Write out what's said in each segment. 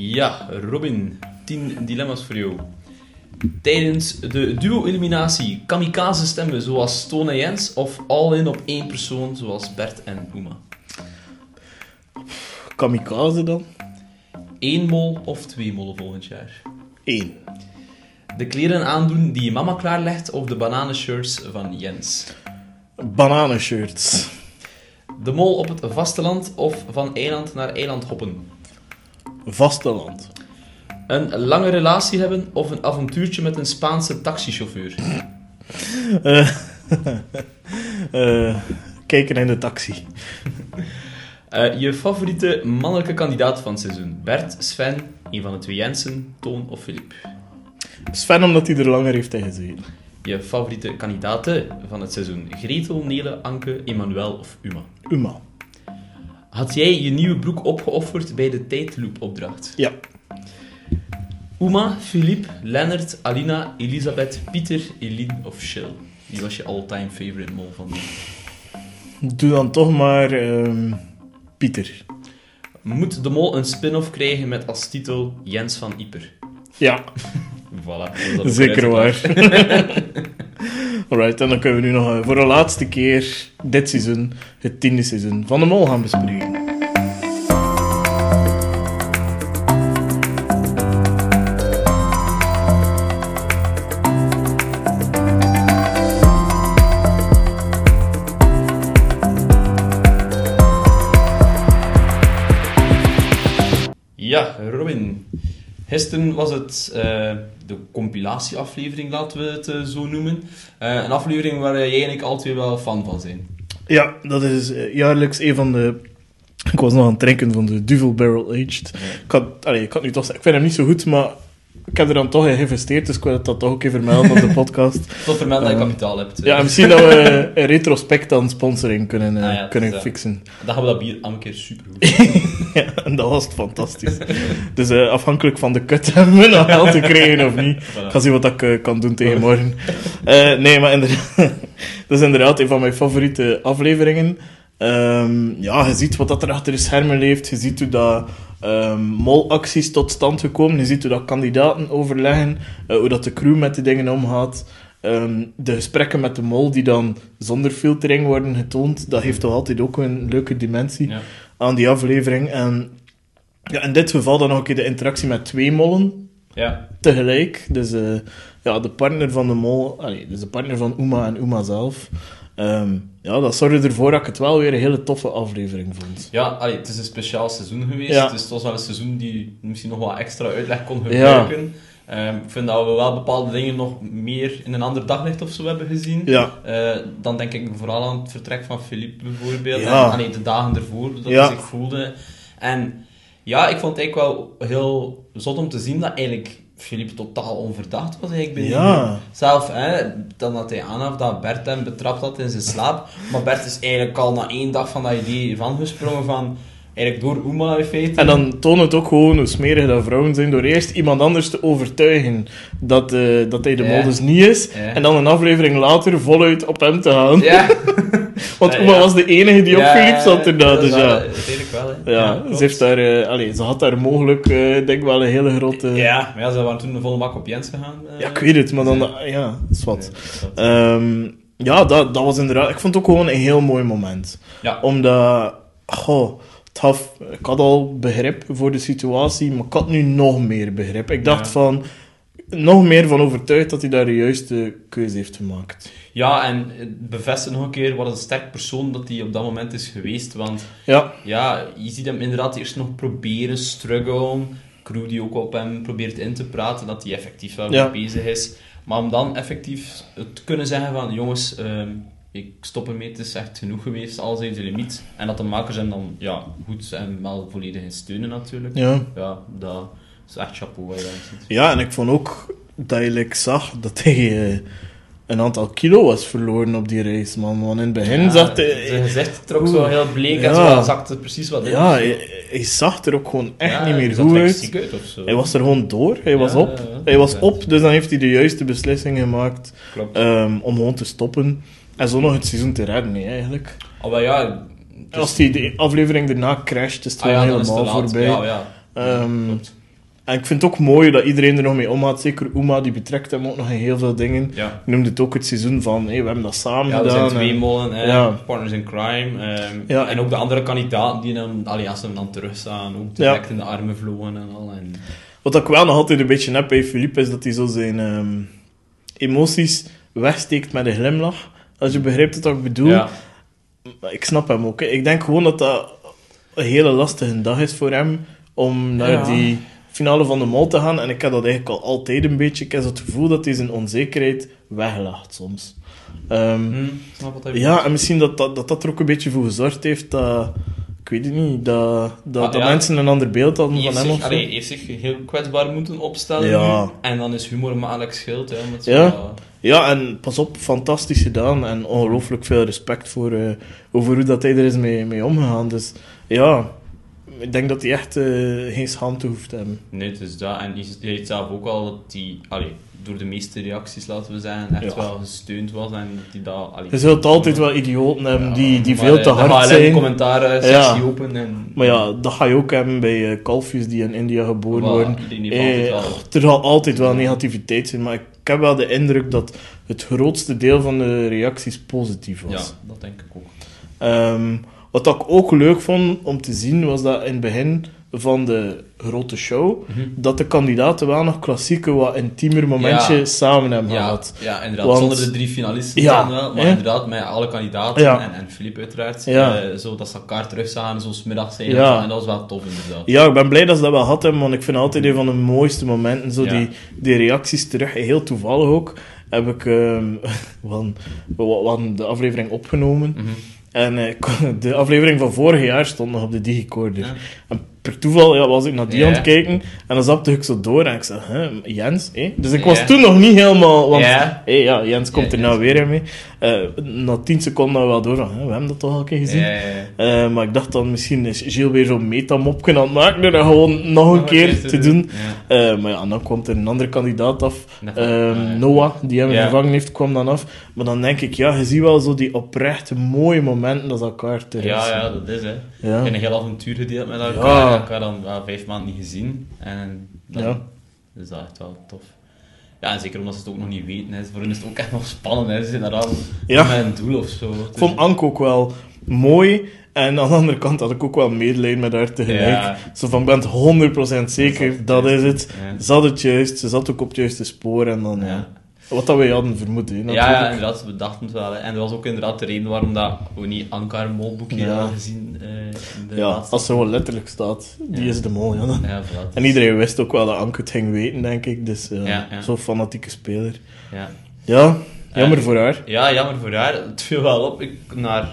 Ja, Robin, 10 dilemma's voor jou. Tijdens de duo-eliminatie kamikaze stemmen zoals Stone en Jens of all-in op één persoon zoals Bert en Uma? Kamikaze dan? Eén mol of twee mollen volgend jaar? Eén. De kleren aandoen die je mama klaarlegt of de bananenshirts van Jens? Bananenshirts. De mol op het vasteland of van eiland naar eiland hoppen? Vasteland. Een lange relatie hebben of een avontuurtje met een Spaanse taxichauffeur? Eh, kijken in de taxi. Eh, je favoriete mannelijke kandidaat van het seizoen? Bert, Sven, een van de twee Jensen, Toon of Filip? Sven, omdat hij er langer heeft in gezeten. Je favoriete kandidaten van het seizoen? Gretel, Nele, Anke, Emmanuel of Uma? Uma. Had jij je nieuwe broek opgeofferd bij de tijdloopopdracht? Ja. Uma, Filip, Lennart, Alina, Elisabeth, Pieter, Eline of Shell? Wie was je all-time favorite mol van? Doe dan toch maar ehm, Pieter. Moet de mol een spin-off krijgen met als titel Jens van Ieper? Ja, Voilà. dat zeker waar. Alright, en dan kunnen we nu nog eh, voor de laatste keer dit seizoen, het tiende seizoen, van de Mol gaan bespreken. Gisteren was het eh, de compilatieaflevering, laten we het eh, zo noemen. Eh, een aflevering waar jij en ik altijd wel fan van zijn. Ja, dat is jaarlijks een van de... Ik was nog aan het drinken van de Duvel Barrel Aged. Ik, had, allee, ik, had nu toch, zeggen, ik vind hem niet zo goed, maar ik heb er dan toch in geïnvesteerd, dus ik wil dat toch ook even vermelden op de podcast. Tot vermeld dat je kapitaal hebt. Ja, misschien dat we een retrospect aan sponsoring kunnen, Ah ja, kunnen fixen. Dan gaan we dat bier aan een keer super goed. Ja, en dat was het fantastisch. dus eh, afhankelijk van de kut hebben we nog geld te krijgen of niet. Ik ga zien wat ik eh, kan doen tegen morgen. Eh, nee, maar inderdaad, dat is inderdaad een van mijn favoriete afleveringen. Ehm, ja, je ziet wat dat er achter de schermen leeft. Je ziet hoe dat ehm, molacties tot stand gekomen. Je ziet hoe dat kandidaten overleggen. hoe dat de crew met die dingen omgaat. Ehm, de gesprekken met de mol die dan zonder filtering worden getoond. Dat heeft toch altijd ook een leuke dimensie Ja. Aan die aflevering. En ja, in dit geval dan nog een keer de interactie met twee mollen Ja. tegelijk. Dus eh, ja, de partner van de mol, allee, dus de partner van Uma en Uma zelf. Ehm, ja, dat zorgde ervoor dat ik het wel weer een hele toffe aflevering vond. Ja, allee, het is een speciaal seizoen geweest. Ja. Dus het was wel een seizoen die misschien nog wat extra uitleg kon gebruiken. Ehm, ik vind dat we wel bepaalde dingen nog meer in een ander daglicht of zo hebben gezien. Ja, Eh, dan denk ik vooral aan het vertrek van Philippe bijvoorbeeld. Ja. En, allee, de dagen ervoor, dat Ja. hij zich voelde. En ja, ik vond het eigenlijk wel heel zot om te zien dat eigenlijk Philippe totaal onverdacht was eigenlijk Ja. groep. Zelf, hè, dan dat hij aangaf dat Bert hem betrapt had in zijn slaap. Maar Bert is eigenlijk al na één dag van dat idee van gesprongen van... Eigenlijk door Uma in feite. en dan toont het ook gewoon hoe smerig dat vrouwen zijn door eerst iemand anders te overtuigen dat, eh, dat hij de Ja. mol dus niet is. Ja. En dan een aflevering later voluit op hem te gaan. Ja. Want Ja, Uma ja. was de enige die Ja, Philippe zat erna, dat dus is ja. wel- Eigenlijk wel, hè. Ja, ze, heeft daar, eh, allee, ze had daar mogelijk, eh, denk ik wel, een hele grote... Ja, maar ja, ze waren toen de volle bak op Jens gegaan. Ja, ik weet het, maar dan... Ja, dat is wat. Ja, dat- Ehm, ja, dat, dat was inderdaad... Ik vond het ook gewoon een heel mooi moment. Ja. Omdat... Goh, het gaf, ik had al begrip voor de situatie, maar ik had nu nog meer begrip. Ik dacht Ja. van... Nog meer van overtuigd dat hij daar de juiste keuze heeft gemaakt. Ja, en het bevestigt nog een keer wat een sterk persoon dat hij op dat moment is geweest. Want Ja, ja, je ziet hem inderdaad eerst nog proberen, struggelen. Crew die ook op hem probeert in te praten, dat hij effectief wel Ja. bezig is. Maar om dan effectief te kunnen zeggen van, jongens, ehm, ik stop ermee, het is echt genoeg geweest, alles heeft de limiet. En dat de makers hem dan, ja, goed en wel volledig in steunen natuurlijk. ja. Ja, dat is echt chapeau wat je ziet. Ja, en ik vond ook dat je like, zag dat hij eh, een aantal kilo was verloren op die reis, man. Want in het begin Ja, zag hij... Zijn gezicht trok zo heel bleek en Ja. zo zakte precies wat in. Ja, hij, hij zag er ook gewoon echt Ja, niet meer goed uit. Hij was er gewoon door, hij was op. Hij was op, dus dan heeft hij de juiste beslissing gemaakt ehm, om gewoon te stoppen. En zo nog het seizoen te redden, nee, eigenlijk. Oh, maar ja... is- Als hij de aflevering daarna crasht, is het ah, ja, het helemaal voorbij. Ja, ja. Klopt. En ik vind het ook mooi dat iedereen er nog mee omgaat. Zeker Uma, die betrekt hem ook nog in heel veel dingen. Ja. Je noemde het ook het seizoen van, hey, we hebben dat samen Ja, gedaan. zijn twee en- molen, Ja. partners in crime. ehm, Ja. En ook de andere kandidaten die dan, allee, als ze hem dan terugstaan, ook Ja. direct in de armen vlogen en al. En, Wat ik wel nog altijd een beetje heb bij Philippe, is dat hij zo zijn ehm, emoties wegsteekt met een glimlach. Als je begrijpt wat ik bedoel. ja. Ik snap hem ook. hè. Ik denk gewoon dat dat een hele lastige dag is voor hem om naar Ja. die finale van de mol te gaan. En ik heb dat eigenlijk al altijd een beetje. Ik heb het gevoel dat hij zijn onzekerheid weglacht soms. Ehm, Hm, snap wat hij ja, en misschien dat dat, dat dat er ook een beetje voor gezorgd heeft dat... Ik weet het niet, dat, dat, Ah, dat ja. mensen een ander beeld hadden van hem zich, of zo. allee, heeft zich heel kwetsbaar moeten opstellen Ja. En dan is humor makkelijk schild. Hè, met Ja. ja. Ja, en pas op, fantastisch gedaan. En ongelooflijk veel respect voor, eh, over hoe dat hij er is mee, mee omgegaan. Dus ja, ik denk dat hij echt eh, geen schaamte hoeft te hebben. Nee, het is dat. En hij zei zelf ook al dat hij, allee, door de meeste reacties, laten we zeggen, echt Ja. wel gesteund was. En dat hij dat... Allee, Je zult altijd wel idioten hebben Ja, die, die veel eh, te de hard zijn. commentaar sectie Ja. open. En, Maar ja, dat ga je ook hebben bij eh, kalfjes die in India geboren worden. Eh, wel- er zal altijd wel negativiteit zijn, maar ik heb wel de indruk dat het grootste deel van de reacties positief was. Ja, dat denk ik ook. Ehm, wat ik ook leuk vond om te zien, was dat in het begin van de grote show, Mhm. dat de kandidaten wel nog klassieke, wat intiemer momentje Ja. samen hebben Ja, gehad. ja, inderdaad. Want- Zonder de drie finalisten Ja, dan wel. Maar hè? inderdaad, met alle kandidaten en, en Filip uiteraard. Ja. eh, zo dat ze elkaar terugzagen, zo smiddags zijn. Ja. En dat was wel tof, inderdaad. Ja, ik ben blij dat ze dat wel had hebben, want ik vind altijd een van de mooiste momenten, zo die, die reacties terug. Heel toevallig ook, heb ik ehm, van, we hadden de aflevering opgenomen. Mhm. En eh, de aflevering van vorig jaar stond nog op de digicorder. Ja. En per toeval ja, was ik naar die aan het kijken en dan zapte ik zo door en ik zei, hè, Jens? hè? Dus ik was toen nog niet helemaal... Want, Ja. hé, ja, Jens komt er nou weer in mee. Eh, na tien seconden hadden we wel door van, hè, we hebben dat toch al een keer gezien. Eh, maar ik dacht dan, misschien is Gilles weer zo'n metamopje aan het maken door dat gewoon nog een keer te doen. Eh, maar ja, dan kwam er een andere kandidaat af. Ehm, ja. Noah, die hem vervangen heeft, kwam dan af. Maar dan denk ik, ja, je ziet wel zo die oprechte mooie momenten dat ze elkaar terug Ja, ja, dat is hè. Ja. Ik heb een heel avontuur gedeeld met elkaar. Elkaar dan ja, vijf maanden niet gezien. En dan Ja. is dat echt wel tof. Ja, en zeker omdat ze het ook nog niet weten. Hè. Voor hen is het ook echt nog spannend. Hè. Ze zijn daar al Ja. met een doel of zo. Ik vond Anke ook wel mooi. En aan de andere kant had ik ook wel medelijden met haar tegelijk. Ja. Zo van, ik ben het 100% zeker, dat is het. Ja. Ze zat het juist, ze zat ook op het juiste spoor. En dan, ja. Wat dat wij hadden vermoed, hè, Ja, natuurlijk. ja, inderdaad, we dachten het wel. Hè. En dat was ook inderdaad de reden waarom dat we niet Ankar molboekje Ja. hadden gezien. eh, in de Ja, laatste- als er gewoon letterlijk staat, die Ja. is de mol. Ja. dan. Ja, voilà. En iedereen wist ook wel dat Anke het ging weten, denk ik. Dus ja. zo'n fanatieke speler. Ja. Ja, jammer Eh, voor haar. Ja, jammer voor haar. Het viel wel op ik, naar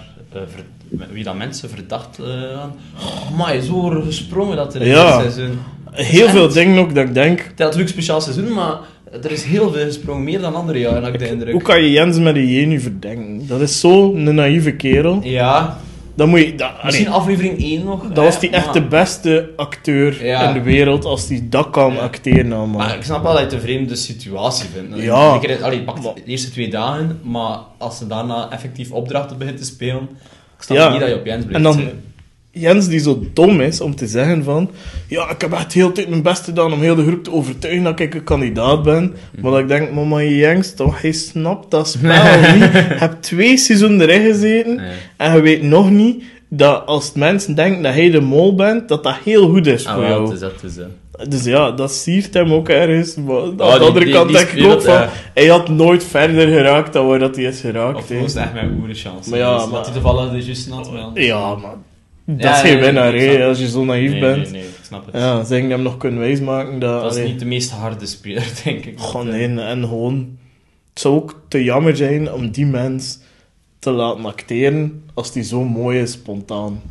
wie dat mensen verdacht aan. Oh, maar zo gesprongen dat er in Ja. dit seizoen. Heel veel dingen ook dat ik denk... Het is natuurlijk een speciaal seizoen, maar er is heel veel gesprongen. Meer dan andere jaren, heb ik de indruk. Hoe kan je Jens met een J nu verdenken? Dat is zo'n naïeve kerel. Ja, Dan moet je... Dat, misschien allee, aflevering 1 nog. dat hè, was die echt maar- de beste acteur Ja. in de wereld als hij dat kan Ja. acteren allemaal. Maar ik snap wel dat je het een vreemde situatie vindt. Ja. Allee, het pakt de eerste twee dagen, maar als ze daarna effectief opdrachten begint te spelen, ik snap Ja. niet dat je op Jens blijft En dan- zitten. Jens die zo dom is om te zeggen van... Ja, ik heb echt heel de tijd mijn best gedaan om heel de groep te overtuigen dat ik een kandidaat ben. Maar dat ik denk, mama Jens, toch, hij snapt dat spel niet. Je hebt twee seizoenen erin gezeten Nee. en je weet nog niet dat als mensen denken dat hij de mol bent, dat dat heel goed is Ah, voor wel, jou. is dat, is. Dus ja, dat siert hem ook ergens. Maar aan de Oh, andere die- kant die denk ik ook van... ja. Hij had nooit verder geraakt dan waar dat hij is geraakt. Of was echt mijn oere chance. Maar ja, Dus maar- Dat hij toevallig de juiste had wel. Ja, maar... Dat Ja, is geen nee, winnaar, als je zo naïef nee, bent. Nee, nee, ik snap het. Ja, ze gingen hem nog kunnen wijsmaken dat... Dat is allee, niet de meest harde speler, denk ik. Gewoon nee, en gewoon... Het zou ook te jammer zijn om die mens te laten acteren als die zo mooi is, spontaan.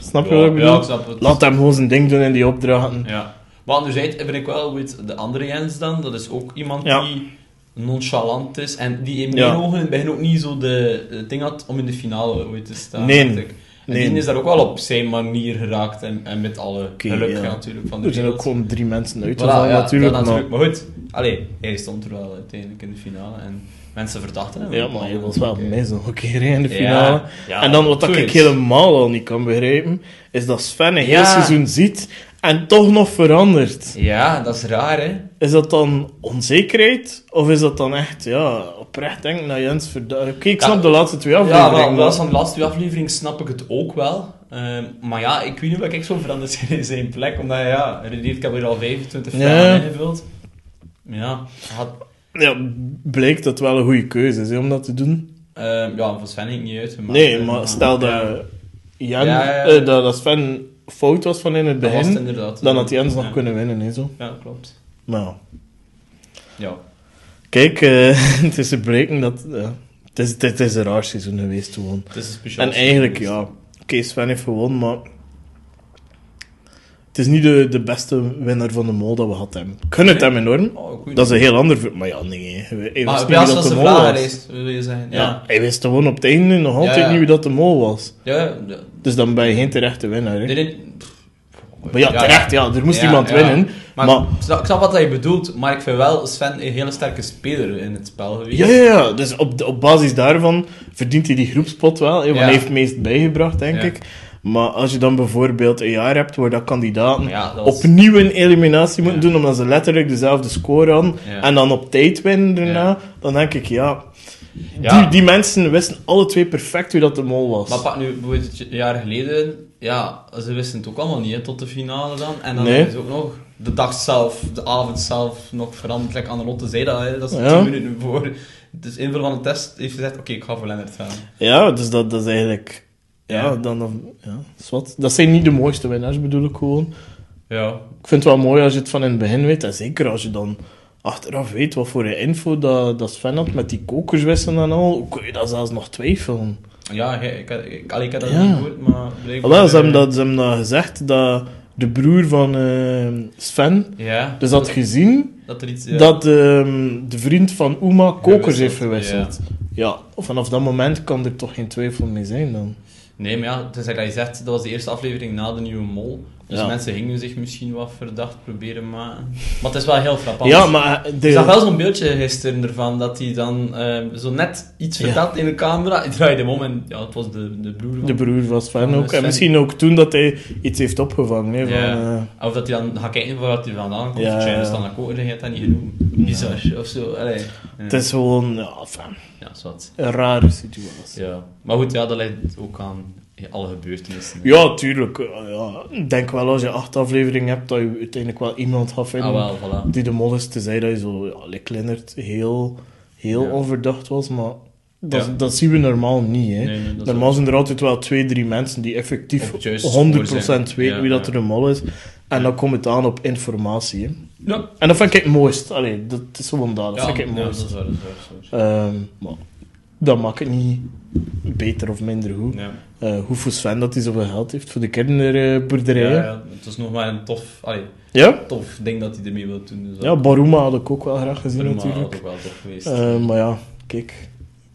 Snap je Ja, wat ik bedoel? Ja, ik snap het. Laat hem gewoon zijn ding doen in die opdrachten. Ja. Maar anderzijds vind ik wel, weet, de andere Jens dan, dat is ook iemand die nonchalant is en die in mijn ogen in het begin ook niet zo de, het ding had om in de finale ooit te staan. Nee. En Nee. die is daar ook wel op zijn manier geraakt en, en met alle geluk ja. natuurlijk van de Er zijn ook gewoon drie mensen Voilà, uitgevallen, ja, natuurlijk. maar, natuurlijk. Maar goed, allee, hij stond er wel uiteindelijk in de finale en mensen verdachten hem. ja, maar hij was wel mis nog een keer in de finale. ja, en dan wat dat ik helemaal al niet kan begrijpen, is dat Sven een heel seizoen ziet en toch nog verandert. Ja, dat is raar, hè. Is dat dan onzekerheid? Of is dat dan echt, ja, oprecht denk naar Jens Verda- Oké, ik snap Ja, de laatste twee Ja, afleveringen. wel, maar- van de laatste twee afleveringen snap ik het ook wel. Ehm, maar ja, ik weet niet wat ik zo veranderd in zijn plek. Omdat, ja, ik heb er al 25 Ja. vragen ingevuld. Ja, had, Ja, blijkt dat wel een goede keuze is, hè, om dat te doen. ehm, ja, voor Sven ik niet uit. Maar, nee, eh, maar stel dat ja, Jan, Ja, ja. eh, dat, dat Sven fout was van in het begin, inderdaad. dan had Jens nog Ja. kunnen winnen, hè, zo. Ja, klopt. Maar ja. Kijk, eh, het is te bleken dat... ja, het, is, het is een raar seizoen geweest, gewoon. Het is een speciaal En eigenlijk, seizoen. ja, oké, Sven heeft gewonnen, maar... Het is niet de, de beste winnaar van de mol dat we hadden. hebben. Ik gun het hem enorm. Oh, Dat is een heel ander... Maar ja, nee. Hij wist Maar niet dat was de mol was. vragenlijst, wil je zeggen. Ja. Ja. hij wist gewoon op het einde nog altijd Ja, ja. niet wie dat de mol was. Ja. Dus dan ben je geen terechte winnaar, hè. Nee. Maar ja, terecht, ja. Er moest iemand winnen. Maar, Maar- ik snap- wat je bedoelt, maar ik vind wel Sven een hele sterke speler in het spel geweest. Ja, ja, ja. Dus op, op basis daarvan verdient hij die groepspot wel. Hè, want hij heeft het meest bijgebracht, denk ik. Maar als je dan bijvoorbeeld een jaar hebt waar dat kandidaten Maar ja, dat was- opnieuw een eliminatie moeten Ja. doen, omdat ze letterlijk dezelfde score hadden, Ja. en dan op tijd winnen daarna, dan denk ik, ja... Die, die mensen wisten alle twee perfect wie dat de mol was. Maar pak nu, bijvoorbeeld een jaar geleden, ja, ze wisten het ook allemaal niet, hè, tot de finale dan. En dan Nee. is ook nog de dag zelf, de avond zelf, nog veranderd. Like Annelotte zei dat, hè, dat is. 10 minuten voor. Dus invul van de test heeft gezegd, oké, ik ga voor Lennart gaan. Ja, dus dat, dat is eigenlijk... Ja, dan... dan ja, is wat. Dat zijn niet de mooiste winnaars, bedoel ik gewoon. Ja. Ik vind het wel mooi als je het van in het begin weet. En zeker als je dan achteraf weet wat voor info dat, dat Sven had met die kokerswissen en al. Hoe kun je dat zelfs nog twijfelen? Ja, ik, ik, ik, allee, ik heb dat Ja. niet gehoord, maar... Wel, ze eh, hebben dat, ze hebben dat gezegd, dat de broer van eh, Sven Ja. dus had gezien Dat er iets... ja. dat ehm, de vriend van Uma kokers heeft Gewisseld. Ja. vanaf dat moment kan er toch geen twijfel mee zijn dan. Nee, maar ja, is dat je zegt, dat was de eerste aflevering na de nieuwe mol. Dus Ja. mensen gingen zich misschien wat verdacht proberen maken. Maar het is wel heel frappant. Ja, maar de, Ik zag wel zo'n beeldje gisteren ervan, dat hij dan ehm, zo net iets Ja. vertelt in de camera. Ik draaide hem om en ja, het was de, de broer van... de broer Sven Van ook. En misschien ook toen dat hij iets heeft opgevangen. Hè, van, Ja. eh, Of dat hij dan gaat kijken waar hij vandaan komt. Ja, Ja, ja. ja. dan naar koken, hij heeft dat niet genoemd. Bizar, of zo. Allee. Ja. Het is gewoon ja, Ja, zwart. een rare situatie. Ja. Maar goed, ja, dat ligt ook aan alle gebeurtenissen. Ja, tuurlijk. eh, Ja. Ik denk wel als je acht afleveringen hebt, dat je uiteindelijk wel iemand gaat vinden Ah, wel, voilà. die de mol is. Te zeggen dat je zo, ja, heel, heel Ja. onverdacht was, maar dat, Ja. dat zien we normaal niet. Hè. Nee, nee, normaal zijn er altijd wel twee, drie mensen die effectief Op het juiste 100% spoor zijn. weten Ja, wie dat ja. er de mol is. En dan komt het aan op informatie. Hè. Ja. En dat vind ik het mooist. Allee, dat is gewoon dat. Dat Ja, vind ik het mooist. dat is waar, dat is waar, dat is waar. Ehm, maar dat maakt het niet beter of minder goed. Ja. Eh hoeveel Sven dat hij zoveel geld heeft voor de kinderboerderijen. Ja, Ja, ja, het is nog maar een tof, allee, ja? tof ding dat hij ermee wil doen. Dus dat- Baruma had ik ook wel graag gezien dat natuurlijk. ook wel tof geweest. Eh, maar ja, kijk.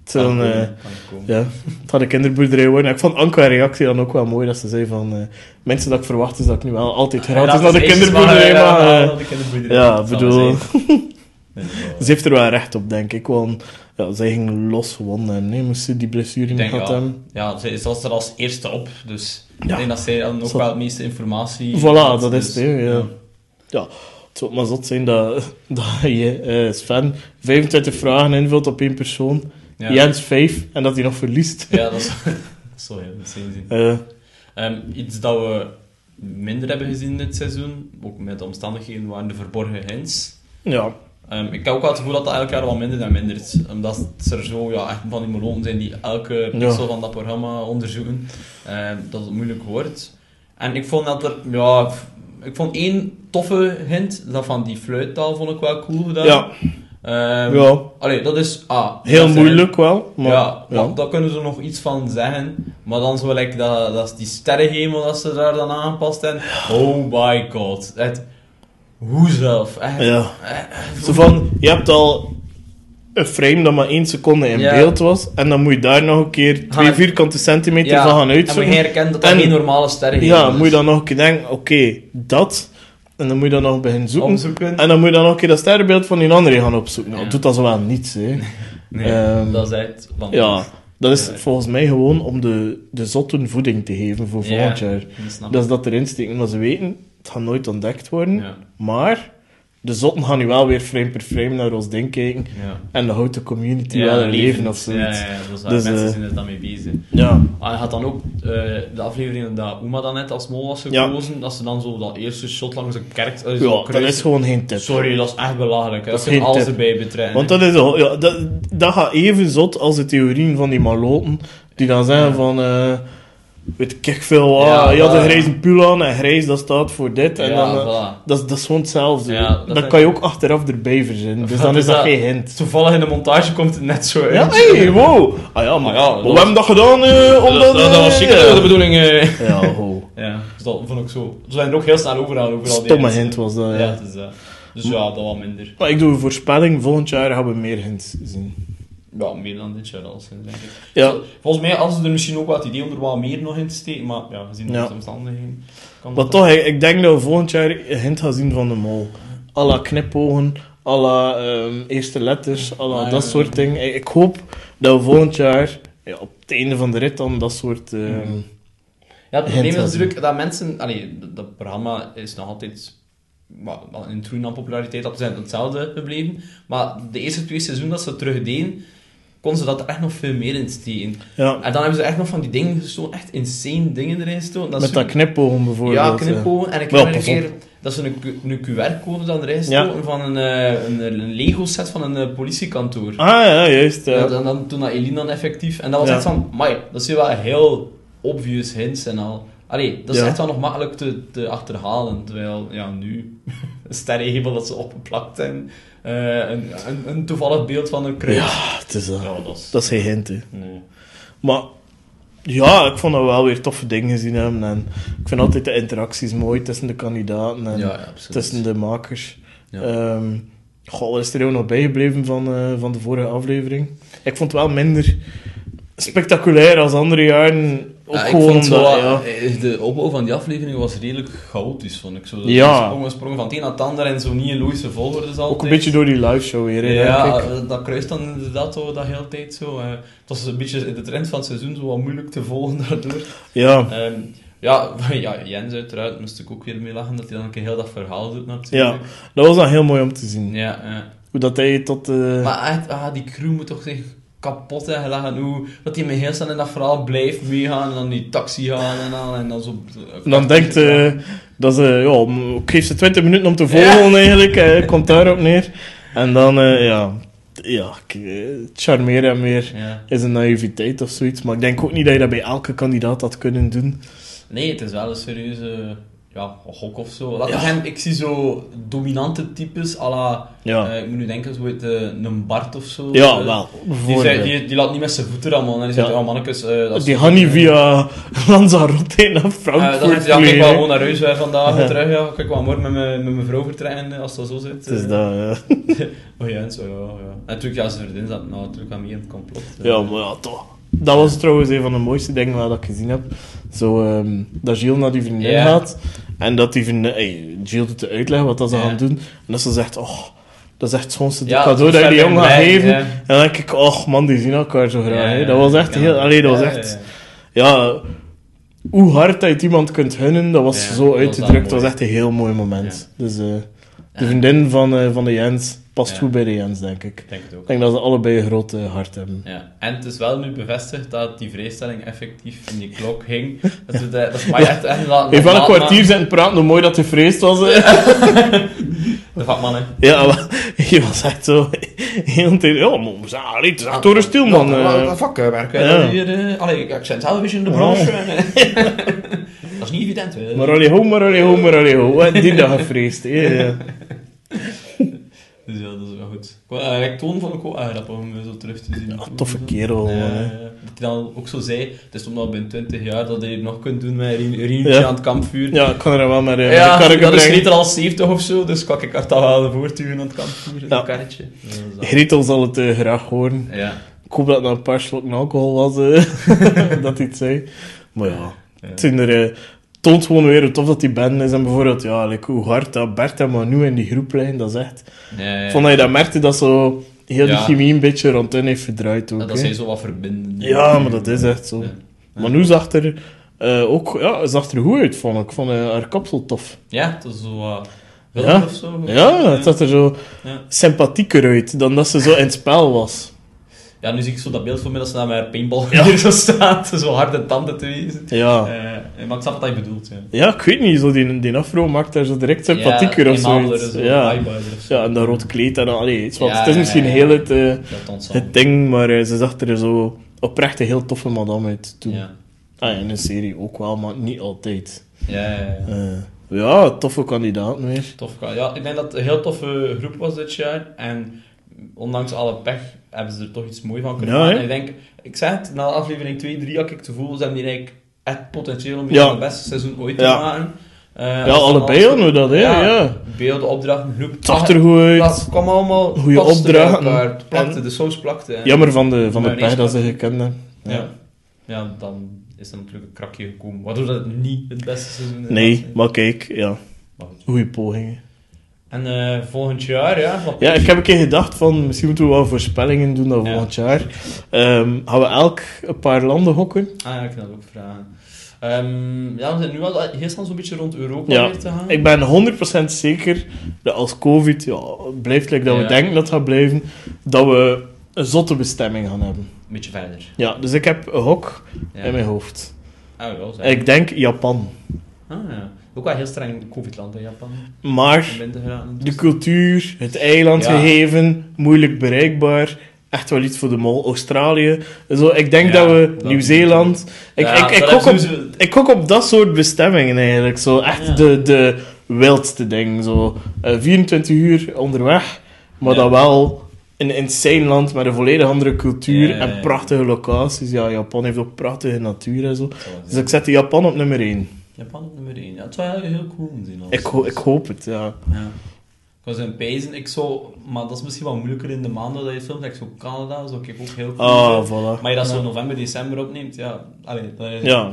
Het, Kan zijn, komen, eh, kan ja, het had een kinderboerderij worden. Ik vond haar reactie dan ook wel mooi. Dat ze zei van... mensen dat ik verwacht is dat ik nu wel altijd gratis Ja, naar de kinderboerderij mag. ja, kinderboerderij. Ja, bedoel... Ze heeft er wel recht op, denk ik. Want ja, zij ging los gewonnen en nee, moest ze die blessure niet gehad ja, hebben. ja, ze ze was er als eerste op, dus Ja. ik denk dat zij dan ook wel het meeste informatie Voilà, had, dat is dus, het, ja. Ja, het zou maar zot zijn dat, dat je, eh, Sven, 25 vragen invult op één persoon. Ja. Jens 5 en dat hij nog verliest. Ja, dat is, dat is zo heel. Eh, Ehm, iets dat we minder hebben gezien dit seizoen, ook met de omstandigheden, waren de verborgen hints. ja, Ehm, ik heb ook wel het gevoel dat dat elk jaar wel minder en mindert. Omdat er zo ja, echt van die melonen zijn die elke pixel van dat programma onderzoeken. Ehm, dat het moeilijk wordt. En ik vond dat er... Ja, ik vond één toffe hint. Dat van die fluittaal vond ik wel cool gedaan. ja, Ehm, ja. Allee, dat is... Ah, heel dat is- moeilijk wel. Maar, ja, ja. daar kunnen ze nog iets van zeggen. Maar dan zo like, dat, dat is die sterrenhemel dat ze daar dan hebben. Oh my god. Het, hoe zelf? Echt, Ja. Zo van, je hebt al een frame dat maar één seconde in Ja. beeld was. En dan moet je daar nog een keer twee Gaan- vierkante centimeter Ja, van gaan En uitzoeken. je herkent dat dat En- geen normale sterrenhemel Ja, is. moet je dan nog een keer denken, oké, dat. En dan moet je dan nog beginnen zoeken. En dan moet je dan nog een keer dat sterrenbeeld van die andere gaan opzoeken. Nou, Ja. doet dat zo wel niets, hè. Nee, Ehm, dat is echt... Van, Ja, dat is Ja. volgens mij gewoon om de, de zotten voeding te geven voor Ja, volgend jaar. dat is dat erin steken. Maar ze weten, het gaat nooit ontdekt worden. Ja. Maar de zotten gaan nu wel weer frame per frame naar ons ding kijken. Ja. En de houdt de community wel in leven of zoiets. ja, ja, dus, Dus, mensen eh, zijn er dan mee bezig. Ja. Ah, je had dan ook eh, de aflevering dat Uma dan net als mol was gekozen, dat ze dan zo dat eerste shot langs een kerk... eh, Ja, dat is gewoon geen tip. Sorry, dat is echt belachelijk. Hè. Dat is alles tip. erbij betrekken. Want dat, is al, ja, dat, dat gaat even zot als de theorieën van die maloten, die dan zeggen van, weet ik veel, ah, Ja, je had een grijze pul aan en grijs dat staat voor dit. En Ja, dan, eh, voilà. dat, is- dat is gewoon hetzelfde. Ja, dat kan je ook achteraf erbij verzinnen, dus dan dus is dat geen hint. Toevallig in de montage komt het net zo uit. Ja, hey, wow. Ah ja, maar, ja, we hebben dat gedaan eh, omdat... dat, dat, dat was eh, zeker de bedoeling. eh. Ja, ho. Ja, dus dat vond ik zo. Ze zijn er ook heel snel overal. overal die Stomme hint was dat, ja. Dat. Dus ja, dat wel minder. Maar ik doe een voorspelling, volgend jaar gaan we meer hints zien. Ja, meer dan dit jaar al denk ik. Ja. Volgens mij hadden ze er misschien ook wel het idee om er wat meer nog in te steken, maar ja, gezien Ja. de omstandigheden... Kan Maar toch, ik, ik denk dat we volgend jaar een hint gaan zien van de mol. Alla knipogen, alla ehm, eerste letters, alla Ah, ja, dat ja. soort dingen. Ik, ik hoop dat we volgend jaar ja, op het einde van de rit dan dat soort... Mhm. Ja, het probleem is natuurlijk dat mensen... Allee, dat- programma is nog altijd in troen aan populariteit. Dat zijn hetzelfde gebleven. Maar de eerste twee seizoenen dat ze terug deden, konden ze dat er echt nog veel meer in steken. ja, En dan hebben ze echt nog van die dingen gestoken, echt insane dingen erin gestoken. Dat met is dat knipogen bijvoorbeeld. Ja, eh. knipogen. En ik heb een keer dat ze een, een QR-code dan erin Ja. stoken van een, eh, een, een Lego-set van een eh, politiekantoor. Ah ja, juist. Ja. Ja, dan, dan, toen dat Eline dan effectief. En dat was Ja. echt van, mai, dat zijn wel heel obvious hints en al. Allee, dat is echt wel nog makkelijk te, te achterhalen. Terwijl, ja, nu, een sterrenhemel dat ze opgeplakt zijn. Eh, een, een, een toevallig beeld van een kruis. Ja, het is dat. Ja, dat is... Dat is geen hint, hè. Nee. Maar ja, ik vond dat we wel weer toffe dingen gezien hebben. En ik vind altijd de interacties mooi tussen de kandidaten en Ja, tussen de makers. Ja. Ehm, goh, wat is er ook nog bijgebleven van, eh, van de vorige aflevering? Ik vond het wel minder spectaculair als andere jaren. Ook Ja, ik vond ja. eh, de opbouw van die aflevering was redelijk chaotisch, vond ik. Zo, dat Ja. sprongen, sprongen van het een naar het ander en zo niet in logische volgorde altijd. Ook een beetje door die live show weer, hè, Ja, eh, dat kruist dan inderdaad zo, dat hele tijd zo. eh. het was een beetje in de trend van het seizoen zo wat moeilijk te volgen daardoor. Ja, Ehm, ja, ja, Jens uiteraard moest ik ook weer mee lachen dat hij dan een keer heel dat verhaal doet ja, natuurlijk. dat was dan heel mooi om te zien. Ja, ja. Hoe dat hij tot... Maar echt, ah, die crew moet toch zich kapot gelachen. Hoe dat hij met heel snel in dat verhaal blijft meegaan en dan die taxi gaan en al. En dan zo... En dan denkt eh, dat ze, ja, ik geef ze 20 minuten om te volgen eigenlijk, eh, komt daarop neer. En dan, eh, ja, ja, hem weer Ja. is een naïviteit of zoiets. Maar ik denk ook niet dat je dat bij elke kandidaat had kunnen doen. Nee, het is wel een serieuze ja, gok of zo. Laat Ja. ik zie zo dominante types, à la, Ja, eh, ik moet nu denken, zo heet, eh, een Bart of zo. ja Eh, wel. Die, zei, die, die laat niet met zijn voeten rammen. En die zegt, Ja. ja, mannetjes... eh, dat Die gaan niet via Lanzarote naar Frankfurt dan zegt hij, ja, vliegen, wel gewoon naar huis vandaag Ja. terug. Ja. Kijk wel morgen met mijn, met mijn vrouw vertrekken, als dat zo zit. Het is dat, ja. Oh ja, en zo, ja, ja. En natuurlijk, ja, ze verdient dat nou natuurlijk aan mee in het complot. Ja, maar ja, toch. Dat was trouwens een van de mooiste dingen wel dat ik gezien heb. Zo, ehm, dat Gilles naar die vriendin Ja. gaat. En dat die vriendin... Hey, Gilles doet de uitleg wat dat ze gaan doen. En dat ze zegt... Oh, dat is echt het schoonste Ja, cadeau dat je die jongen gaat geven. En dan denk ik... Oh man, die zien elkaar zo graag. Dat was echt ja. heel... Allee, dat was echt... ja, hoe hard dat je iemand kunt gunnen, dat was zo dat uitgedrukt. Dat was echt een heel mooi moment. Dus eh, de Ja. vriendin van, eh, van de Jens past Ja. goed bij de Jens, denk ik. Ik denk het ook. Ik denk dat ze allebei een groot hart hebben. Ja. En het is wel nu bevestigd dat die vrijstelling effectief in die klok hing. Dat, we de, dat maar echt... echt laten- Even wel een kwartier zitten praten hoe mooi dat hij vreesd was. De vakman, hè. Ja, maar je was echt zo... Heel tijd... Ja, maar we zijn... Allee, het is echt door stil, man. Ja, eh. dat vakwerk. Ja. Hier... eh, Allee, ik zit zelf in de branche. dat is niet evident, hè. Maar allee ho, maar allee ho, maar allee ho. Die dag gevreesd. Ja. Dus ja, dat is wel goed. Ik, ik toon vond ik ook wel grappig om zo terug te zien. Ja, toffe kerel, Ja, ja. Dat hij dan ook zo zei, het is omdat binnen 20 jaar dat het nog kunt doen met een riempje Ja. aan het kampvuur. Ja, ik kan er wel maar uh, Ja, een dat is. Gretel al 70 of zo, dus kan ik haar toch wel voortduwen aan het kampvuur, dat karretje. Dat dat. Gretel zal het eh, graag horen. Ja. Ik hoop dat het nou een paar slokken alcohol was, eh, dat hij het zei. Maar ja, zijn er, eh, toont gewoon weer hoe tof dat die band is. En bijvoorbeeld, ja, like, hoe hard dat Bert en Manu in die groep liggen, dat is echt... Ja, ja. Vond dat je dat merkte, dat zo heel die Ja. chemie een beetje rond hen heeft verdraaid ook. dat hè. zij zo wat verbinden. Ja, maar dat is echt zo. Ja. Manu zag er Eh, ook, ja, zag er goed uit, vond ik. Vond eh, haar kapsel tof. Ja, dat is zo... Uh, Ja. of zo. Ja, het zag er zo Ja. sympathieker uit dan dat ze zo in het spel was. Ja, nu zie ik zo dat beeld voor me dat ze daar met haar paintball hier zo staat. Zo harde tanden te wezen. Ja. Eh, maar ik snap wat je bedoelt, ja. Ja, ik weet niet, zo die, die afro maakt daar zo direct sympathieker ja, of zoiets. zo, Ja. zo. ja, en dat rood kleed en dan, allee, iets wat, het is misschien ja, ja. heel het, eh, het ding, maar ze zag er zo oprecht een heel toffe madame uit toen. Ja. Ah, in een serie ook wel, maar niet altijd. Ja, ja, ja. Eh, ja, toffe kandidaat weer. Tof. Ja, ik denk dat het een heel toffe groep was dit jaar. En ondanks alle pech hebben ze er toch iets moois van kunnen Ja, maken. ik denk, ik zei het, na aflevering 2, 3 had ik het gevoel, ze hebben hier eigenlijk echt potentieel om Ja. het beste seizoen ooit Ja. te maken. Eh, Ja, allebei hadden we dat, hè? Ja. Beelden, opdrachten, groep. Het zag er goed uit. Dat kwam allemaal bij opdrachten. plakte, En- de saus plakte. en- Jammer van de, van de pech dat ze gekend hebben. Ja. ja, dan is er natuurlijk een krakje gekomen. Waardoor dat niet het beste seizoen is. Nee, maar kijk, ja. Maar goed. Goeie pogingen. En eh, volgend jaar, ja. Wat Ja, ik heb een keer gedacht van, misschien moeten we wel voorspellingen doen dat Ja. volgend jaar. Ehm, gaan we elk een paar landen hokken? Ah ja, ik kan dat ook vragen. Ehm, ja, we zijn nu al heel snel zo'n beetje rond Europa Ja, weer te gaan. Ik ben 100% zeker dat als COVID ja, blijft like dat we denken dat het gaat blijven, dat we een zotte bestemming gaan hebben. Een beetje verder. Ja, dus ik heb een hok in mijn hoofd. Ah, wel. Ik denk Japan. Ah, ja. Ook wel heel streng COVID-land in Japan. Maar geraken. de cultuur, het eiland gegeven, moeilijk bereikbaar. Echt wel iets voor de mol. Australië. Zo, ik denk Ja, dat we Nieuw-Zeeland. Ik, Ja, ik, ik, op, ze- ik gok op dat soort bestemmingen eigenlijk. Zo, echt Ja. de, de wildste ding. Zo, eh, 24 uur onderweg, maar dan wel een insane land met een volledig andere cultuur en prachtige locaties. Ja, Japan heeft ook prachtige natuur en zo. Dus ik zet Japan op nummer 1. Japan nummer 1. Ja, het was wel heel cool om zien. Ik, ho- ik hoop het, ja. Ja. Ik was in Pijzen, ik zou... Maar dat is misschien wel moeilijker in de maanden dat je filmt. Ik zo Canada, zou ik ook heel cool Ah, voilà. Maar je dat zo november, december opneemt, ja... Allee, dat is Ja.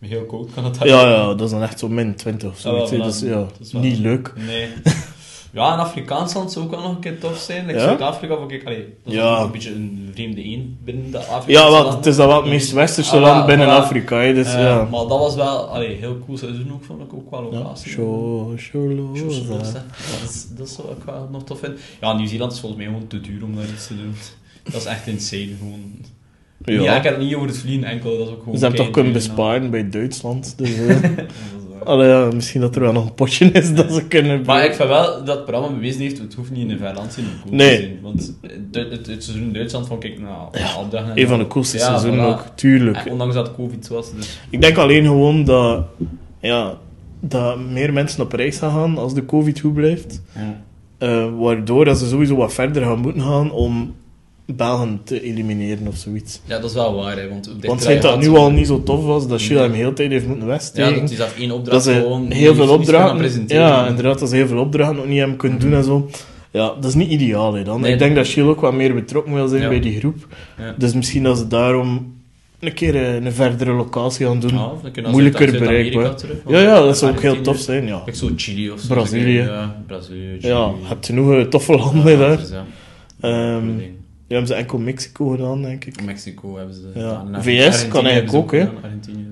heel koud kan het Ja, ja, dat is dan echt zo min 20 of zo. Ah, voilà. dus ja, Dat is wel- niet leuk. Nee. Ja, een Afrikaans land zou ook wel nog een keer tof zijn. Like Ja? Zuid-Afrika vond ik... Allee, dat is Ja. een beetje een vreemde één binnen de Afrikaanse Ja, wel, het is dan wel het meest westerse Ah, land binnen. Afrika, hè, dus Eh, ja. Maar dat was wel... Allee, heel cool seizoen ook, vond ik ook wel ja. locatie. Show, show, dat, is, dat, zou ik wel nog tof vinden. Ja, Nieuw-Zeeland is volgens mij gewoon te duur om daar iets te doen. Dat is echt insane, gewoon. Ja. Ja. ik heb het niet over het vliegen enkel, dat is ook gewoon... Ze hebben toch kunnen besparen bij Duitsland. Dus, eh, allee, ja, misschien dat er wel nog een potje is dat ze kunnen... Maar ik vind wel dat het programma bewezen heeft, het hoeft niet in een ver land zijn om cool Nee. te zijn. Want het, het, het seizoen in Duitsland vond ik, nou, Ja, Een van de coolste Ja, seizoenen voilà. ook, tuurlijk. En ondanks dat covid was, dus... Ik denk alleen gewoon dat, ja, dat meer mensen op reis gaan gaan als de covid goed blijft. Eh, waardoor dat ze sowieso wat verder gaan moeten gaan om Belgen te elimineren of zoiets. Ja, dat is wel waar, hè, want... Want schijnt dat nu al niet zo tof was, dat Sheila hem heel tijd heeft moeten Ja, wegsteken. dat is dat één dat opdracht ze gewoon... heel veel opdrachten... presenteren. Ja, inderdaad, dat ze heel veel opdrachten ook niet hebben kunnen doen en zo. Ja, dat is niet ideaal, hè, dan. Nee, ik denk dat- dat Sheila ook wat meer betrokken wil zijn Ja. bij die groep. Ja. Dus misschien dat ze daarom een keer eh, een verdere locatie gaan doen. Ja, Moeilijker bereikbaar. Ja, ja, dat zou ook heel tof zijn, ja. Ik zo Chili of zo. Brazilië. Ja, Brazilië, Chili. Ja, je hebt genoeg eh, toffe landen daar. dus Die hebben ze enkel Mexico gedaan, denk ik. Mexico hebben ze Ja. gedaan. VS Argentinië kan eigenlijk ook, hè.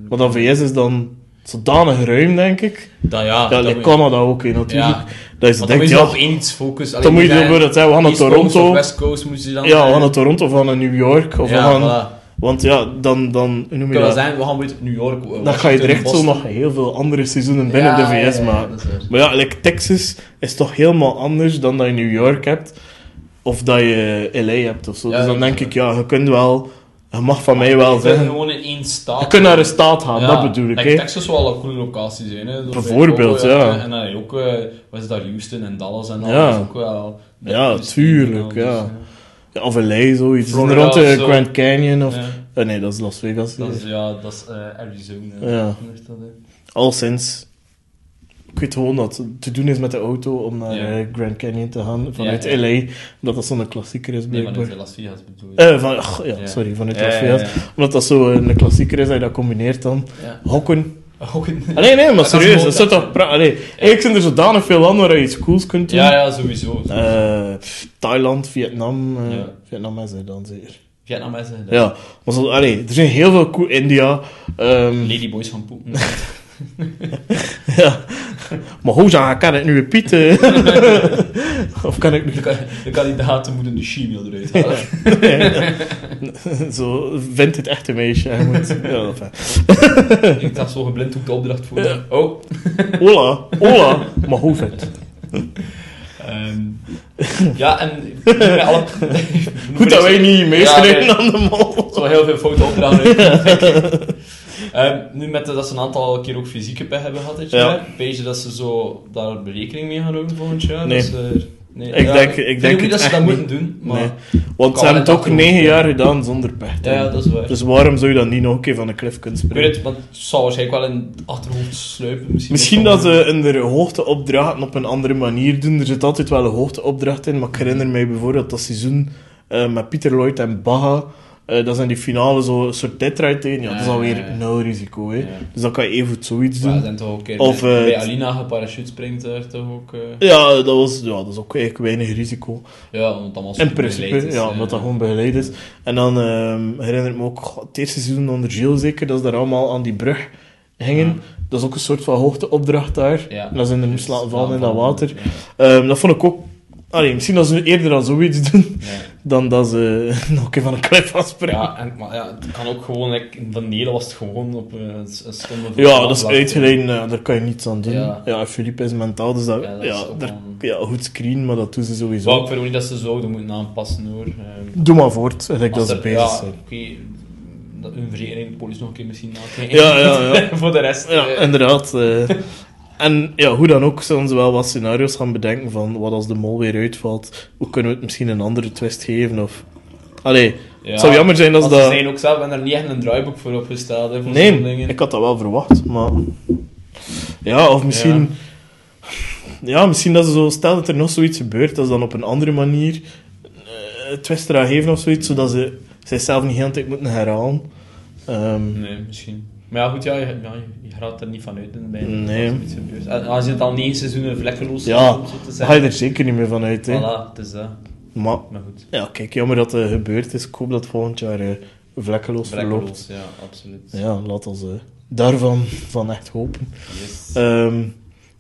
Maar dan VS is dan zodanig ruim, denk ik. Dat, ja, Ja, dat like Canada ook, hè, natuurlijk. Ja. Dat is Want dan denk moet je, ja, op één iets focussen. dan moet je bijvoorbeeld zeggen, we gaan naar Toronto. West Coast moet je dan... Ja, we eh, gaan naar Toronto of we gaan naar New York. Of we ja, gaan, voilà. Want ja, dan, dan hoe noem je we dat? zijn, we gaan weer New York, Dan ga je direct zo nog heel veel andere seizoenen binnen Ja, de VS ja, ja, maken. Maar ja, like Texas is toch helemaal anders dan dat je New York hebt. Of dat je LA hebt of zo. Ja, dus dan denk ik, ja, je kunt wel... Je mag van mij wel zeggen... gewoon in één staat. Je kunt naar een staat gaan, dat bedoel ik. like. Texas zou wel een coole locatie zijn. Hè. Bijvoorbeeld, ja. En dan ook, eh, wat is dat, Houston en Dallas en al. Ja. Dat is ook wel... Ja, tuurlijk, ja. eh, Ja, of LA, zoiets. Rond de. Grand Canyon of... Eh, nee, dat is Las Vegas. Ja, dat is eh, Arizona. Ja. Al sinds... Ik weet gewoon dat het te doen is met de auto om naar Ja. eh, Grand Canyon te gaan vanuit Ja, ja. LA. Dat dat zo'n klassieker is, Nee, blijkbaar. is Las Vegas bedoel je. Eh, van, ach, ja, sorry, vanuit Las Vegas. Omdat dat zo een klassieker is, dat je dat combineert dan. Hokken. Ook in- Allee, nee, maar Dat serieus. Dat zou toch... eigenlijk zijn er zodanig veel landen waar je iets cools kunt doen. Ja, ja, sowieso. Eh, Thailand, Vietnam. Vietnam is er dan zeker. Vietnam is het. Ja, maar zo, allee, er zijn heel veel cool India. ehm, Ladyboys gaan poepen. ja. Maar hoe zou kan ik nu repeaten? of kan ik nu... De, ka- de kandidaten moeten de she-mail eruit halen. zo, vindt het echte meisje. Moet, ja. Ik had zo geblinddoekt de opdracht voor. Oh. Hola, hola. Maar hoe vindt Ehm, ja, en alle... Goed dat wij niet meeschrijven aan de mol. Zo heel veel fouten opdragen. Ehm nu met de- dat ze een aantal keer ook fysieke pech hebben gehad dit Ja. jaar. Weet je dat ze zo daar berekening mee gaan houden volgend jaar? Nee. Dat nee. Ik Ja, denk- ik denk niet dat ze dat moeten doen, maar... Nee. Want ze hebben het ook negen ja. jaar gedaan zonder pech. Ja, ja, dat is waar. Dus waarom zou je dan niet nog een keer van de klif kunnen Ik springen? weet het, want het zal waarschijnlijk wel in het achterhoofd sluipen. Misschien, Misschien dat ze in de hoogteopdrachten op een andere manier doen. Er zit altijd wel een hoogteopdracht in. Maar ik herinner mij bijvoorbeeld dat seizoen eh, met Pieter Lloyd en Baga. Eh, dat zijn die finale zo een soort tijdrijd tegen. Ja, dat is alweer ja, nul risico. Hè. Dus dan kan je even zoiets doen. er toch ook keer Of, bij, eh, bij Alina geparachute springt daar toch ook... eh, Ja, dat, was, ja, dat is ook eigenlijk weinig risico. ja, dan was In principe, ja, omdat dat gewoon begeleid is. En dan ehm herinner ik me ook het eerste seizoen onder Gilles zeker, dat ze daar allemaal aan die brug hingen. Dat is ook een soort van hoogteopdracht daar. En dat ze in de moest laten vallen in dat water. Ehm, dat vond ik ook... Allee, misschien dat ze eerder al zoiets doen. Dan dat ze nog een keer van een klif afspringen. Ja, en, maar ja, het kan ook gewoon, like, in was het gewoon op eh, een, voor Ja, dat is afslag. uitgeleiden, eh, daar kan je niets aan doen. Ja. Ja, Philippe is mentaal, dus dat, Ja, dat daar, ja, goed screen, maar dat doen ze sowieso. Wou ik vind ook niet dat ze zouden moeten aanpassen hoor. Ehm, Doe maar voort, gelijk dat ze bezig ja, zijn. oké, dat hun vereniging, de politie nog een keer misschien nakijken. Ja, ja, ja. voor de rest. Ja, eh, inderdaad. eh. en ja, hoe dan ook, zullen ze wel wat scenario's gaan bedenken van wat als de mol weer uitvalt. Hoe kunnen we het misschien een andere twist geven? Of... Allee, ja. het zou jammer zijn als dat... Ze zijn ook zelf en er niet echt een draaiboek voor opgesteld. Hè, voor zo'n Nee, ik had dat wel verwacht, maar... Ja, of misschien... Ja. misschien dat ze zo... Stel dat er nog zoiets gebeurt, dat ze dan op een andere manier eh twist eraan geven of zoiets, zodat ze zichzelf niet heel tijd moeten herhalen. Ehm, Nee, misschien. Maar ja, goed, ja, je, ja, je je gaat er niet van uit bij Nee. dat er iets gebeurt. En als je het al negen seizoenen vlekkeloos Ja, hebt, om zo te daar ga zeggen. je er zeker niet meer van uit, hè. Voilà, het is dat. Maar Maar goed. ja, kijk, jammer dat het gebeurd is. Ik hoop dat volgend jaar eh, vlekkeloos verloopt. Vlekkeloos, ja, absoluut. Ja, laat ons eh, daarvan van echt hopen. Yes. Ehm,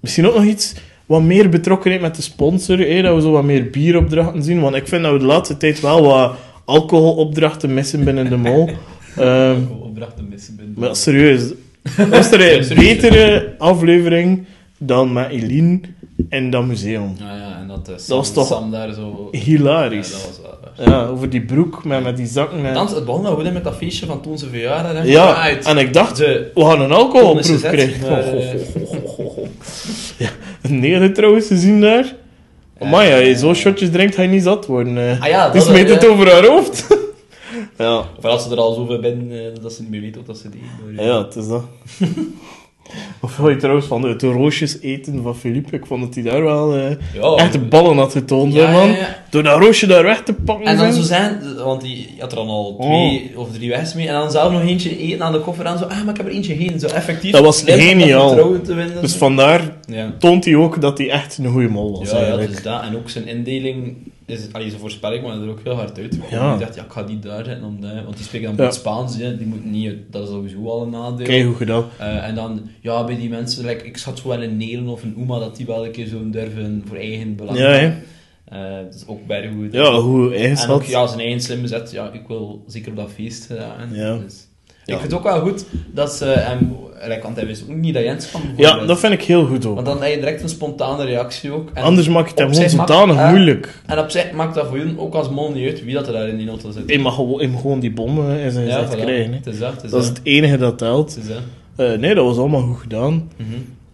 misschien ook nog iets wat meer betrokkenheid met de sponsor, hè, dat we zo wat meer bieropdrachten zien. Want ik vind dat we de laatste tijd wel wat alcoholopdrachten missen binnen de mol. Ehm, opdrachten missen maar serieus, was er een betere aflevering dan met Eline in dat museum? Ja, ja, en dat, Sam, was toch Sam daar zo... Hilarisch. Ja, dat was wel... Ja, over die broek met, met die zakken. En... Dan, het begon goed met dat feestje van toen ze verjaardag. Ja, uit. en ik dacht, De we gaan een alcoholproef krijgen. ho. Ja, negen trouwens te zien daar. Maar ja, je zo shotjes drinkt, ga je niet zat worden. eh. Ah ja, dat, smeet eh, het over haar hoofd. Ja, Of als ze er al zoveel binnen eh, dat ze niet meer weten wat ze deden. maar, ja, het is dat. Of wil je trouwens van het roosjes eten van Philippe? Ik vond dat hij daar wel eh, Ja, echt de ballen had getoond, Ja, man. ja, ja. Door dat roosje daar weg te pakken. En dan zo zijn, want die had er dan al twee of drie wijs mee. En dan zelf nog eentje eten aan de koffer aan. Zo, ah, maar ik heb er eentje heen. Zo effectief. Dat was geniaal. vertrouwen te winnen. Dus vandaar ja. toont hij ook dat hij echt een goede mol was, Ja, ja, dus dat. En ook zijn indeling, is, allee, zijn voorspelling, maar er ook heel hard uit. Ja. Ik dacht, ja, ik ga die daar zetten, om dat, want die spreken dan Ja. goed Spaans, hè. die moeten niet, dat is sowieso al een nadeel. Kijk hoe gedaan. Eh, en dan, ja, bij die mensen, like, ik schat zo wel een Nelen of een Uma, dat die wel een keer zo durven voor eigen belang. Ja, hè. Eh, dat is ook bij de goed. Ja, hoe En ook, ja, zijn eigen slimme zet, ja, ik wil zeker op dat feest. Ja. Dus. Ik vind het ook wel goed dat ze hem, want hij wist ook niet dat Jens kwam. Ja, dat vind ik heel goed ook. Want dan heb je direct een spontane reactie ook. En Anders maak je het hem gewoon maakt- zodanig eh, moeilijk. En op zich maakt dat voor jullie ook als mol niet uit wie dat er daar in die auto zit. Je mag gewoon, je die bommen in zijn gezicht krijgen. Het is dat, het is Dat is dat. het enige dat telt. Het is dat. Eh, nee, dat was allemaal goed gedaan. Mhm.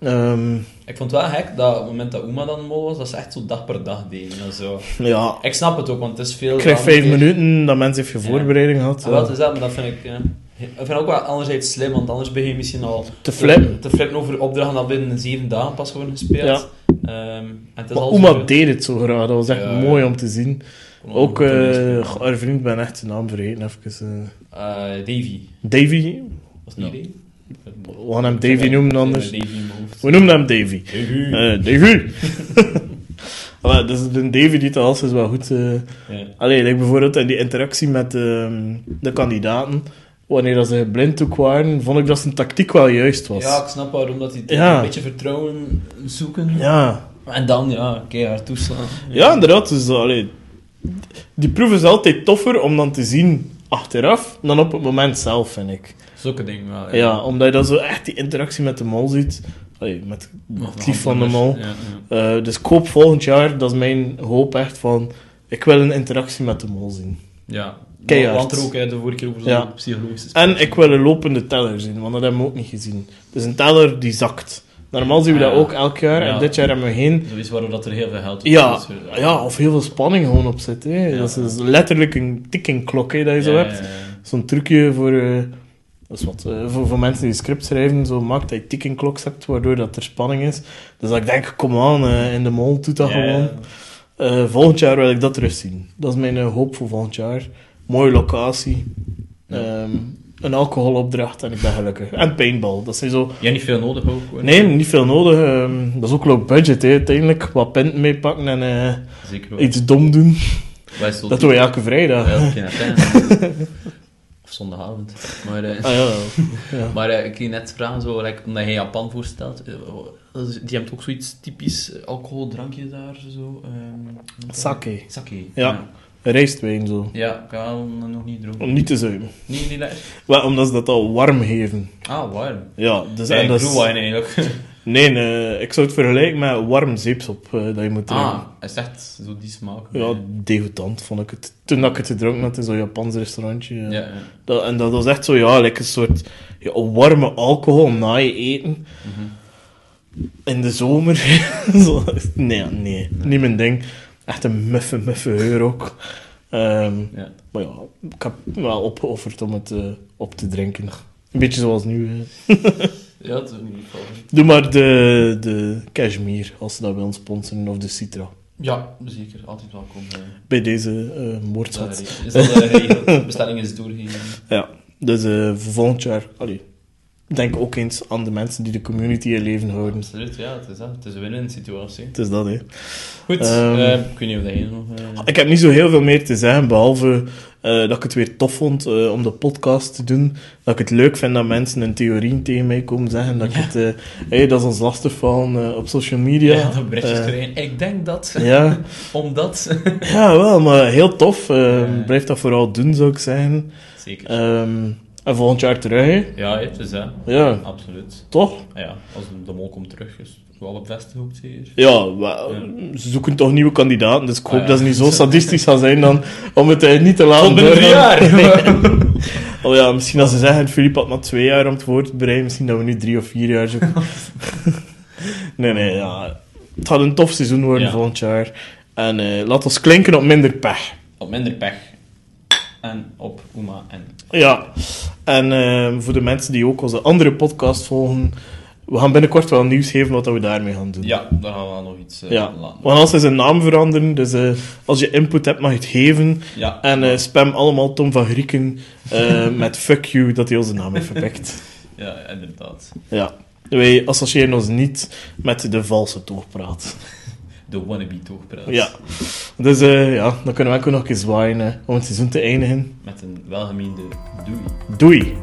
Ehm, Ik vond het wel gek dat op het moment dat Uma dan mol was, dat ze echt zo dag per dag deden. en Zo. ja, Ik snap het ook, want het is veel... ik krijg dan vijf minuten dat mensen even Ja. voorbereiding had. Ah, ja. het is dat, maar dat vind ik... ik vind het ook wel anderzijds slim, want anders begin je misschien al... Te flippen. Te flippen over opdrachten dat binnen zeven dagen pas worden gespeeld. Ja. Ehm, en het is Maar al Oma deed het zo graag. Dat was echt Ja, mooi om te zien. Ook spelen. haar vriend, ben echt zijn naam vergeten. Even. Eh, Davy. Davy. Was het niet. Davy? We gaan hem Davy noemen anders. Davy. We noemen hem Davy. Davy. Davy. Maar, dus de David die als is wel goed. eh Ja. Allee, like bijvoorbeeld in die interactie met ehm, de kandidaten, wanneer dat ze blinddoek waren, vond ik dat zijn tactiek wel juist was. ja, ik snap waarom dat die Ja. een beetje vertrouwen zoeken. ja. En dan, ja, keihard toeslaan. Ja, inderdaad. Dus, allee, die proef is altijd toffer om dan te zien achteraf dan op het moment zelf, vind ik. Zulke dingen wel. Ja, omdat je dan zo echt die interactie met de mol ziet. Allee, met het lief van de mol. Ja. Eh, dus ik hoop volgend jaar, dat is mijn hoop echt van... Ik wil een interactie met de mol zien. Ja, Keihard. want er ook de vorige keer over zo'n Ja. psychologische En ik wil een lopende teller zien, want dat hebben we ook niet gezien. Dus een teller die zakt. Normaal zien we dat ook elk jaar, Ja. en dit jaar hebben we geen... Zoiets waardoor dat er heel veel geld op Ja, zit. ja, of heel veel spanning gewoon op zit. Hè. Dat is letterlijk een ticking klok hè, dat je zo hebt. Zo'n trucje voor, eh, dat is wat, eh, voor, voor mensen die script schrijven, zo maakt dat je ticking klok hebt, waardoor dat er spanning is. Dus dat ik denk, kom aan, eh, in de mol, doe dat gewoon. Volgend jaar wil ik dat terug zien. Dat is mijn hoop voor volgend jaar. Mooie locatie. Ja. Ehm, een alcoholopdracht en ik ben gelukkig. En paintball. Dat zijn zo... Hebt niet veel nodig ook. hoor. Nee, niet veel nodig. ehm, dat is ook low budget, hè, uiteindelijk. Wat pinten meepakken en eh, Zeker iets dom doen. Dat doen we elke vrijdag. Het Of zondagavond. Maar, eh, Ah ja. ja. maar eh, ik ging net vragen, zo, like, omdat je Japan voorstelt. is- die hebben ook zoiets typisch alcoholdrankje daar. Zo, ehm, Sake. Sake. Ja. Rijstwijn zo. Ja, ik wel nog niet dronken. Om niet te zuimen. Niet, niet lekker. Wel, omdat ze dat al warm geven. Ah, warm. Ja, dus, Ja, en dat is- wijn eigenlijk. Nee, nee, ik zou het vergelijken met warm zeepsop eh, dat je moet drinken. Ah, is echt zo die smaak. Ja, degoutant vond ik het. Toen dat ik het gedronken had in zo'n Japans restaurantje. ja. Ja. Dat, en dat was echt zo, ja, like een soort ja, warme alcohol na je eten. Mhm. In de zomer. zo, nee, nee, niet mijn ding. Echt een muffe, muffe geur ook. Ehm, ja. maar ja, ik heb wel opgeofferd om het eh, op te drinken. Een beetje zoals nu. Ja, dat is ook niet favoriet. Doe maar de, de cashmere, als ze dat willen sponsoren, of de citra. Ja, zeker. Altijd welkom. eh. Bij deze eh Is dat de- is dat de bestelling is doorgegeven. Ja, dus volgend jaar, allee, denk ook eens aan de mensen die de community in leven houden. Absoluut, ja, het is dat. Het is een winnende situatie. Het is dat, hè. Goed, Ehm, eh, ik weet niet of dat nog... eh, Ik heb niet zo heel veel meer te zeggen, behalve eh, dat ik het weer tof vond om de podcast te doen. Dat ik het leuk vind dat mensen hun theorieën tegen mij komen zeggen. Dat, ik Ja. het, hey, dat is ons lastig van op social media. ja, dat berichtjes krijgen. Ik denk dat, ja, omdat... ja, wel, maar heel tof. Blijf dat vooral doen, zou ik zeggen. Zeker. Ehm, en volgend jaar terug, hè. ja, het is dat. Ja, Absoluut. toch? Ja, als de, mol komt terug, is het wel bevestigd ook zeker. Ja, Ja. ze zoeken toch nieuwe kandidaten, dus ik hoop Ah, ja. dat ze niet zo sadistisch gaan zijn dan om het niet te laten binnen drie jaar! Oh ja, misschien als ze zeggen, Filip had maar twee jaar om het voor te bereiden, misschien dat we nu drie of vier jaar zoeken. nee, nee, ja. Het gaat een tof seizoen worden Ja. volgend jaar. En eh, laat ons klinken op minder pech. Op minder pech. En op Uma en... Ja. En eh, voor de mensen die ook onze andere podcast volgen, we gaan binnenkort wel nieuws geven wat we daarmee gaan doen. Ja, daar gaan we wel nog iets eh, Ja, laten. want als ze zijn naam veranderen, dus eh, als je input hebt, mag je het geven. Ja. En eh, spam allemaal Tom van Grieken met fuck you dat hij onze naam heeft verpikt. Ja, inderdaad. Ja. Wij associëren ons niet met de valse toogpraat. De wannabe toogpraat. Ja. Dus eh, ja, dan kunnen we ook nog eens zwaaien eh, om het seizoen te eindigen. Met een welgemeende doei. Doei!